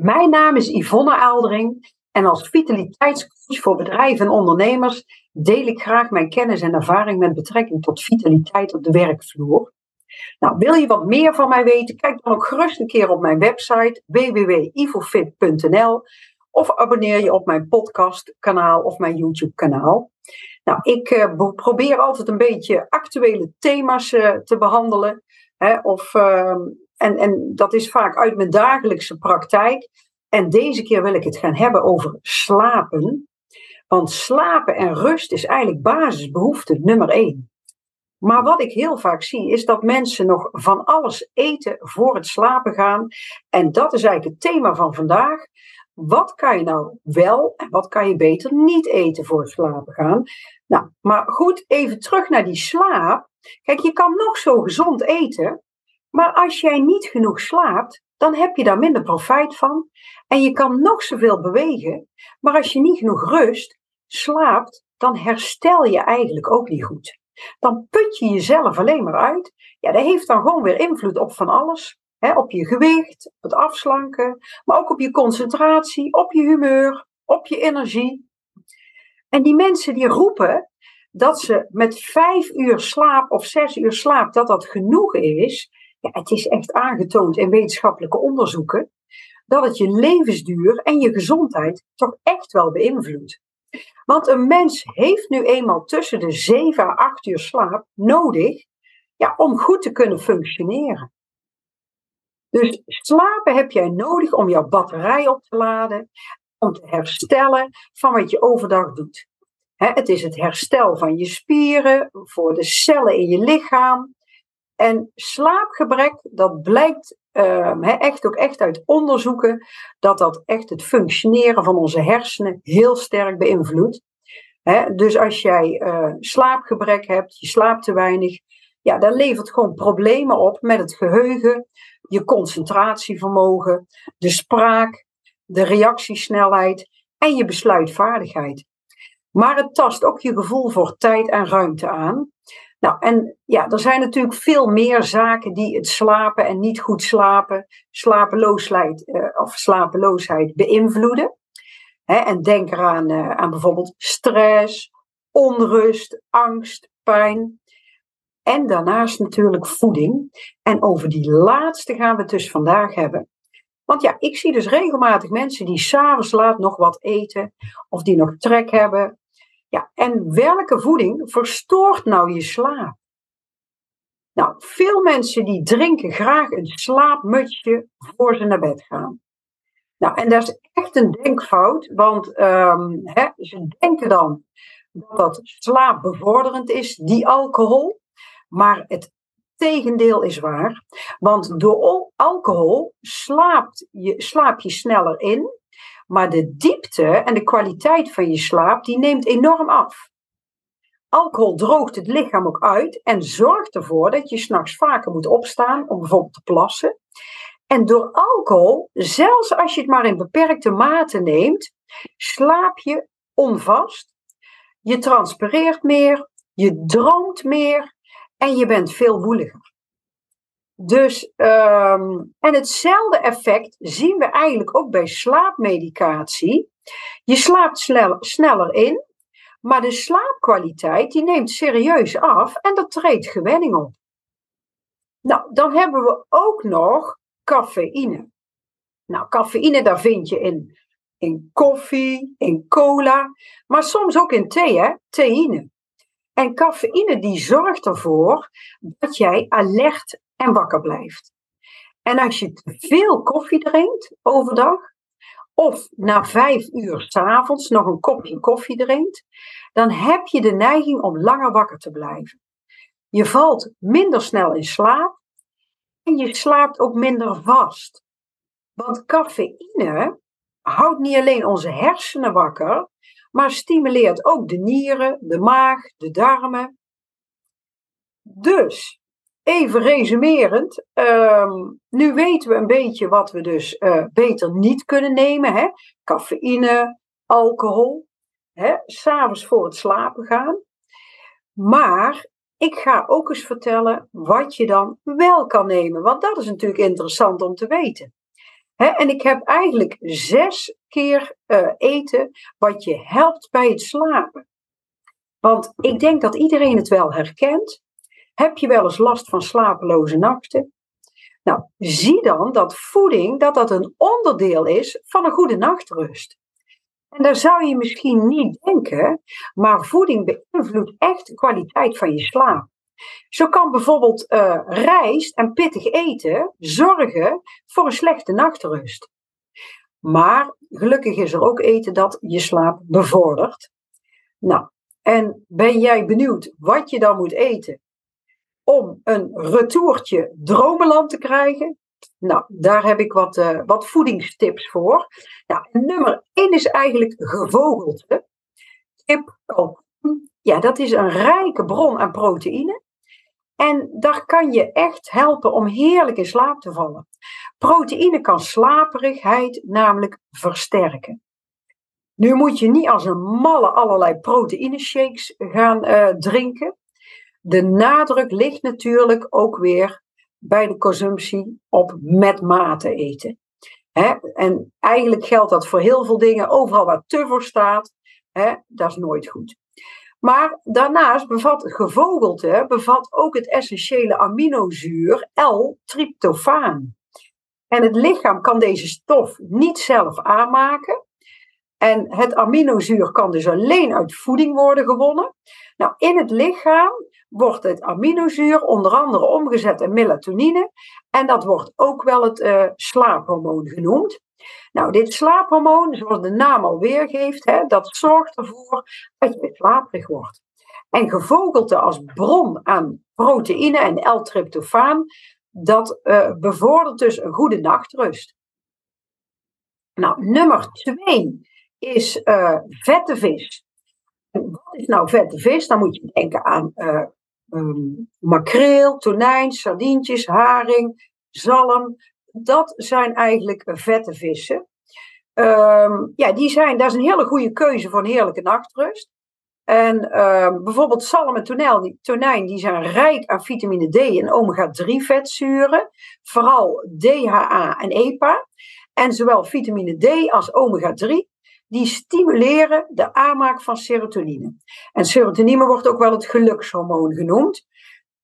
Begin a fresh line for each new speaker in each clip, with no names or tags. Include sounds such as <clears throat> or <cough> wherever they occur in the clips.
Mijn naam is Yvonne Aaldering en als vitaliteitscoach voor bedrijven en ondernemers deel ik graag mijn kennis en ervaring met betrekking tot vitaliteit op de werkvloer. Nou, wil je wat meer van mij weten? Kijk dan ook gerust een keer op mijn website www.ivofit.nl of abonneer je op mijn podcastkanaal of mijn YouTube kanaal. Nou, ik uh, probeer altijd een beetje actuele thema's uh, te behandelen. Hè, of, uh, en, en dat is vaak uit mijn dagelijkse praktijk. En deze keer wil ik het gaan hebben over slapen. Want slapen en rust is eigenlijk basisbehoefte nummer één. Maar wat ik heel vaak zie is dat mensen nog van alles eten voor het slapen gaan. En dat is eigenlijk het thema van vandaag. Wat kan je nou wel en wat kan je beter niet eten voor het slapen gaan? Nou, maar goed, even terug naar die slaap. Kijk, je kan nog zo gezond eten, maar als jij niet genoeg slaapt, dan heb je daar minder profijt van. En je kan nog zoveel bewegen, maar als je niet genoeg rust, slaapt, dan herstel je eigenlijk ook niet goed. Dan put je jezelf alleen maar uit. Ja, dat heeft dan gewoon weer invloed op van alles. Hè, op je gewicht, op het afslanken, maar ook op je concentratie, op je humeur, op je energie. En die mensen die roepen dat ze met vijf uur slaap of zes uur slaap, dat dat genoeg is. Ja, het is echt aangetoond in wetenschappelijke onderzoeken dat het je levensduur en je gezondheid toch echt wel beïnvloedt. Want een mens heeft nu eenmaal tussen de 7 à 8 uur slaap nodig ja, om goed te kunnen functioneren. Dus slapen heb jij nodig om jouw batterij op te laden, om te herstellen van wat je overdag doet. het is het herstel van je spieren, voor de cellen in je lichaam. En slaapgebrek, dat blijkt uh, echt ook echt uit onderzoeken, dat dat echt het functioneren van onze hersenen heel sterk beïnvloedt. dus als jij uh, slaapgebrek hebt, je slaapt te weinig, ja, dan levert gewoon problemen op met het geheugen, je concentratievermogen, de spraak, de reactiesnelheid en je besluitvaardigheid. Maar het tast ook je gevoel voor tijd en ruimte aan. Nou, en ja, er zijn natuurlijk veel meer zaken die het slapen en niet goed slapen, slapeloosheid uh, of slapeloosheid beïnvloeden. en denk eraan uh, aan bijvoorbeeld stress, onrust, angst, pijn. En daarnaast natuurlijk voeding. En over die laatste gaan we het dus vandaag hebben. Want ja, ik zie dus regelmatig mensen die s'avonds laat nog wat eten, of die nog trek hebben. Ja, en welke voeding verstoort nou je slaap? Nou, veel mensen die drinken graag een slaapmutsje voor ze naar bed gaan. Nou, en dat is echt een denkfout, want um, ze denken dan dat dat slaapbevorderend is, die alcohol. Maar het tegendeel is waar. Want door alcohol slaapt je, slaap je sneller in. Maar de diepte en de kwaliteit van je slaap, die neemt enorm af. Alcohol droogt het lichaam ook uit en zorgt ervoor dat je s'nachts vaker moet opstaan om bijvoorbeeld te plassen. En door alcohol, zelfs als je het maar in beperkte mate neemt, slaap je onvast. Je transpireert meer, je droomt meer en je bent veel woeliger. Dus, um, en hetzelfde effect zien we eigenlijk ook bij slaapmedicatie. Je slaapt sneller in, maar de slaapkwaliteit die neemt serieus af en er treedt gewenning op. Nou, dan hebben we ook nog cafeïne. Nou, cafeïne daar vind je in, in koffie, in cola, maar soms ook in thee, hè? theïne. En cafeïne die zorgt ervoor dat jij alert en wakker blijft. En als je te veel koffie drinkt overdag, of na vijf uur s'avonds nog een kopje koffie drinkt, dan heb je de neiging om langer wakker te blijven. Je valt minder snel in slaap en je slaapt ook minder vast. Want cafeïne houdt niet alleen onze hersenen wakker, maar stimuleert ook de nieren, de maag, de darmen. Dus, even resumerend, ehm, nu weten we een beetje wat we dus uh, beter niet kunnen nemen. Hè? Cafeïne, alcohol, s'avonds voor het slapen gaan. Maar ik ga ook eens vertellen wat je dan wel kan nemen, want dat is natuurlijk interessant om te weten. en ik heb eigenlijk zes keer uh, eten wat je helpt bij het slapen. Want ik denk dat iedereen het wel herkent. Heb je wel eens last van slapeloze nachten? Nou, zie dan dat voeding dat dat een onderdeel is van een goede nachtrust. En daar zou je misschien niet denken, maar voeding beïnvloedt echt de kwaliteit van je slaap. Zo kan bijvoorbeeld uh, rijst en pittig eten zorgen voor een slechte nachtrust. Maar gelukkig is er ook eten dat je slaap bevordert. Nou, en ben jij benieuwd wat je dan moet eten om een retourtje dromenland te krijgen? Nou, daar heb ik wat, uh, wat voedingstips voor. Nou, nummer 1 is eigenlijk gevogelte. Kip. Ja, dat is een rijke bron aan proteïne. En daar kan je echt helpen om heerlijk in slaap te vallen. Proteïne kan slaperigheid namelijk versterken. Nu moet je niet als een malle allerlei proteïne shakes gaan uh, drinken. De nadruk ligt natuurlijk ook weer bij de consumptie op met mate eten. En eigenlijk geldt dat voor heel veel dingen. Overal waar te voor staat, dat is nooit goed. Maar daarnaast bevat gevogelte bevat ook het essentiële aminozuur L-tryptofaan. En het lichaam kan deze stof niet zelf aanmaken. En het aminozuur kan dus alleen uit voeding worden gewonnen. Nou, in het lichaam wordt het aminozuur onder andere omgezet in melatonine. En dat wordt ook wel het uh, slaaphormoon genoemd. Nou, dit slaaphormoon, zoals de naam al weergeeft, hè, dat zorgt ervoor dat je slaperig wordt. En gevogelte als bron aan proteïne en L-tryptofaan, dat uh, bevordert dus een goede nachtrust. Nou, nummer twee is uh, vette vis. Wat is nou vette vis? Dan moet je denken aan uh, um, makreel, tonijn, sardientjes, haring, zalm, dat zijn eigenlijk vette vissen. Um, ja, die zijn, dat is een hele goede keuze voor een heerlijke nachtrust. En um, bijvoorbeeld zalm en tonijn die, tonijn, die zijn rijk aan vitamine D en omega-3 vetzuren. Vooral DHA en EPA. En zowel vitamine D als omega-3, die stimuleren de aanmaak van serotonine. En serotonine wordt ook wel het gelukshormoon genoemd.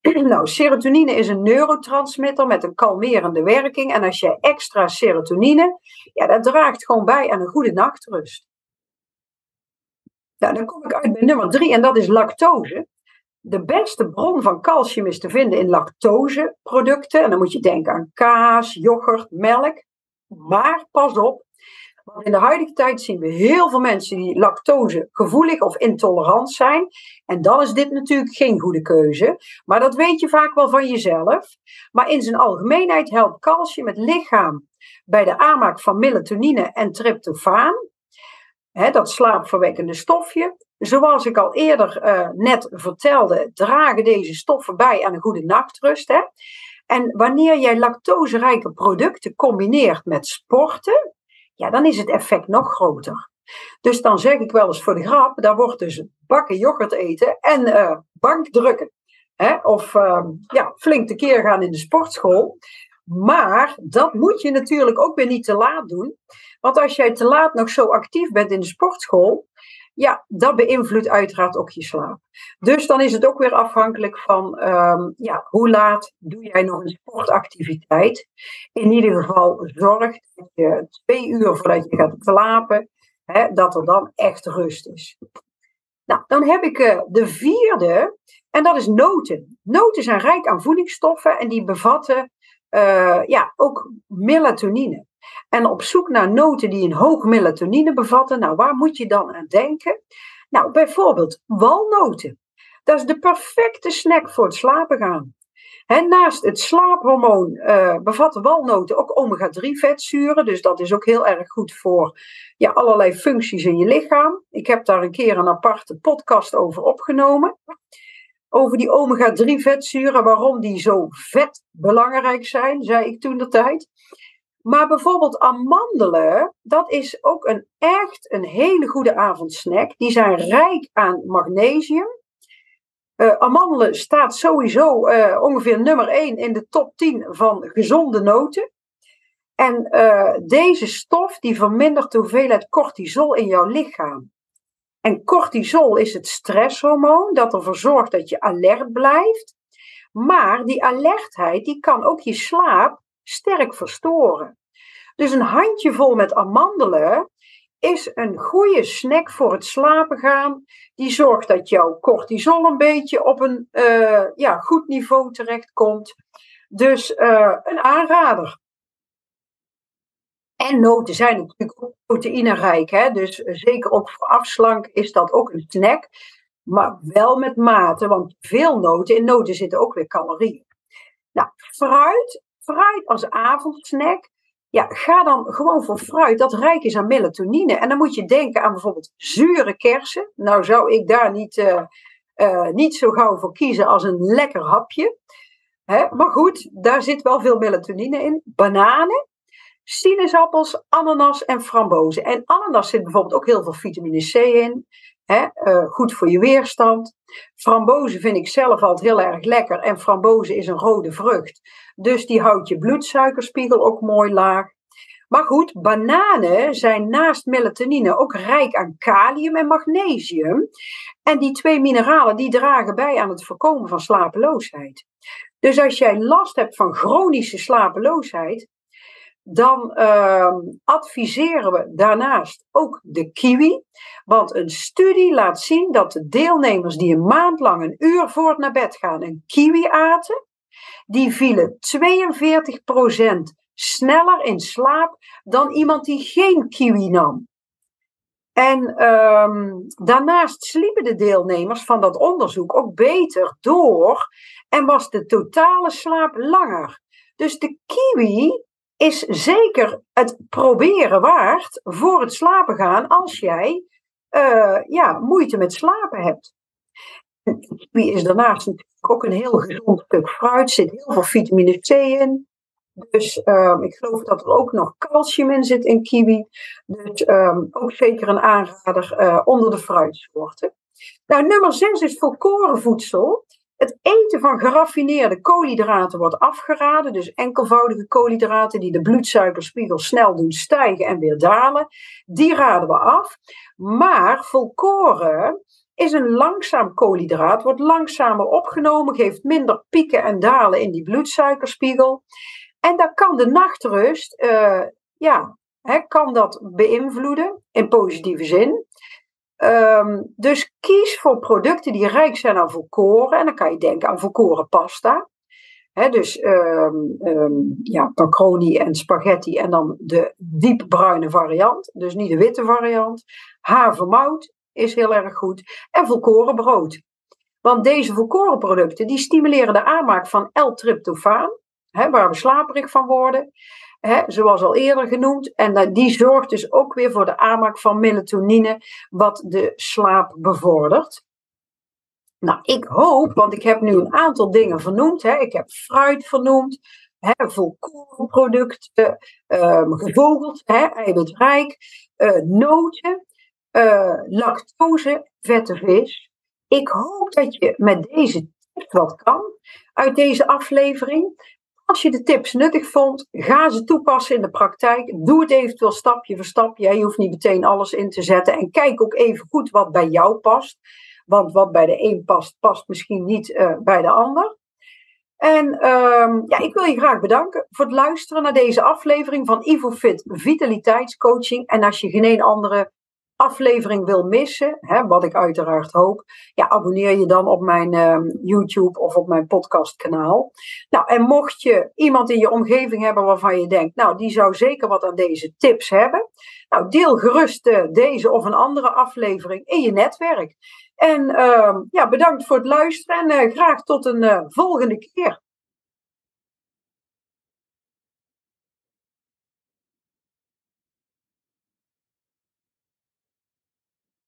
<clears throat> Nou, serotonine is een neurotransmitter met een kalmerende werking. En als je extra serotonine, ja, dat draagt gewoon bij aan een goede nachtrust. Nou, dan kom ik uit bij nummer drie en dat is lactose. De beste bron van calcium is te vinden in lactoseproducten. En dan moet je denken aan kaas, yoghurt, melk. Maar pas op, in de huidige tijd zien we heel veel mensen die lactose gevoelig of intolerant zijn. En dan is dit natuurlijk geen goede keuze. Maar dat weet je vaak wel van jezelf. Maar in zijn algemeenheid helpt calcium het lichaam bij de aanmaak van melatonine en tryptofaan. Dat slaapverwekkende stofje. Zoals ik al eerder uh, net vertelde, dragen deze stoffen bij aan een goede nachtrust. Hè. En wanneer jij lactoserijke producten combineert met sporten, ja, dan is het effect nog groter. Dus dan zeg ik wel eens voor de grap, daar wordt dus bakken yoghurt eten en uh, bankdrukken. Hè? Of uh, ja, flink tekeer gaan in de sportschool. Maar dat moet je natuurlijk ook weer niet te laat doen. Want als jij te laat nog zo actief bent in de sportschool, ja, dat beïnvloedt uiteraard ook je slaap. Dus dan is het ook weer afhankelijk van um, ja, hoe laat doe jij nog een sportactiviteit. In ieder geval zorg dat je twee uur voordat je gaat slapen, hè, dat er dan echt rust is. Nou, dan heb ik uh, de vierde, en dat is noten. Noten zijn rijk aan voedingsstoffen en die bevatten uh, ja, ook melatonine. En op zoek naar noten die een hoog melatonine bevatten, nou waar moet je dan aan denken? Nou, bijvoorbeeld walnoten. Dat is de perfecte snack voor het slapen gaan. naast het slaaphormoon uh, bevatten walnoten ook omega-3 vetzuren. Dus dat is ook heel erg goed voor ja, allerlei functies in je lichaam. Ik heb daar een keer een aparte podcast over opgenomen. Over die omega-3 vetzuren, waarom die zo vet belangrijk zijn, zei ik toen de tijd. Maar bijvoorbeeld amandelen, dat is ook een echt een hele goede avondsnack. Die zijn rijk aan magnesium. Uh, amandelen staat sowieso uh, ongeveer nummer 1 in de top 10 van gezonde noten. En uh, deze stof die vermindert de hoeveelheid cortisol in jouw lichaam. En cortisol is het stresshormoon dat ervoor zorgt dat je alert blijft. Maar die alertheid die kan ook je slaap sterk verstoren. Dus een handjevol met amandelen is een goede snack voor het slapen gaan. Die zorgt dat jouw cortisol een beetje op een uh, ja, goed niveau terechtkomt. Dus uh, een aanrader. En noten zijn natuurlijk ook proteïnerijk. Hè? Dus zeker ook voor afslank is dat ook een snack. Maar wel met mate, want veel noten, in noten zitten ook weer calorieën. Nou, fruit, fruit als avondsnack. Ja, ga dan gewoon voor fruit dat rijk is aan melatonine. En dan moet je denken aan bijvoorbeeld zure kersen. Nou zou ik daar niet, uh, uh, niet zo gauw voor kiezen als een lekker hapje. Hè? Maar goed, daar zit wel veel melatonine in. Bananen, sinaasappels, ananas en frambozen. En ananas zit bijvoorbeeld ook heel veel vitamine C in. Hè? Uh, goed voor je weerstand. Frambozen vind ik zelf altijd heel erg lekker. En frambozen is een rode vrucht. Dus die houdt je bloedsuikerspiegel ook mooi laag. Maar goed, bananen zijn naast melatonine ook rijk aan kalium en magnesium. En die twee mineralen die dragen bij aan het voorkomen van slapeloosheid. Dus als jij last hebt van chronische slapeloosheid, dan uh, adviseren we daarnaast ook de kiwi. Want een studie laat zien dat de deelnemers die een maand lang een uur voor het naar bed gaan een kiwi aten, die vielen 42% sneller in slaap dan iemand die geen kiwi nam. En um, daarnaast sliepen de deelnemers van dat onderzoek ook beter door en was de totale slaap langer. Dus de kiwi is zeker het proberen waard voor het slapen gaan als jij uh, ja, moeite met slapen hebt. Kiwi is daarnaast natuurlijk ook een heel gezond stuk fruit, zit heel veel vitamine C in. Dus um, ik geloof dat er ook nog calcium in zit in kiwi. Dus um, ook zeker een aanrader uh, onder de fruitsoorten. Nou, nummer 6 is volkoren voedsel. Het eten van geraffineerde koolhydraten wordt afgeraden. Dus enkelvoudige koolhydraten die de bloedsuikerspiegel snel doen stijgen en weer dalen. Die raden we af. Maar volkoren is een langzaam koolhydraat, wordt langzamer opgenomen, geeft minder pieken en dalen in die bloedsuikerspiegel. En dan kan de nachtrust, uh, ja, hè, kan dat beïnvloeden in positieve zin. Um, dus kies voor producten die rijk zijn aan volkoren. En dan kan je denken aan volkoren pasta. Dus um, um, ja, macaroni en spaghetti en dan de diepbruine variant. Dus niet de witte variant. Havermout is heel erg goed. En volkoren brood. Want deze volkoren producten die stimuleren de aanmaak van L-tryptofaan. waar we slaperig van worden hè, zoals al eerder genoemd. En die zorgt dus ook weer voor de aanmaak van melatonine, wat de slaap bevordert. Nou, ik hoop, want ik heb nu een aantal dingen vernoemd. Hè. Ik heb fruit vernoemd, hè, volkorenproducten, um, gevogeld, hè, eiwitrijk, uh, noten, uh, lactose, vette vis. Ik hoop dat je met deze tips wat kan uit deze aflevering. Als je de tips nuttig vond, ga ze toepassen in de praktijk. Doe het eventueel stapje voor stapje. Je hoeft niet meteen alles in te zetten. En kijk ook even goed wat bij jou past. Want wat bij de een past, past misschien niet uh, bij de ander. En um, ja, ik wil je graag bedanken voor het luisteren naar deze aflevering van IvoFit Vitaliteitscoaching. En als je geen andere aflevering wil missen, hè, wat ik uiteraard hoop, ja, abonneer je dan op mijn uh, YouTube of op mijn podcastkanaal. Nou, en mocht je iemand in je omgeving hebben waarvan je denkt, nou, die zou zeker wat aan deze tips hebben, nou, deel gerust uh, deze of een andere aflevering in je netwerk. En uh, ja, bedankt voor het luisteren en uh, graag tot een volgende keer.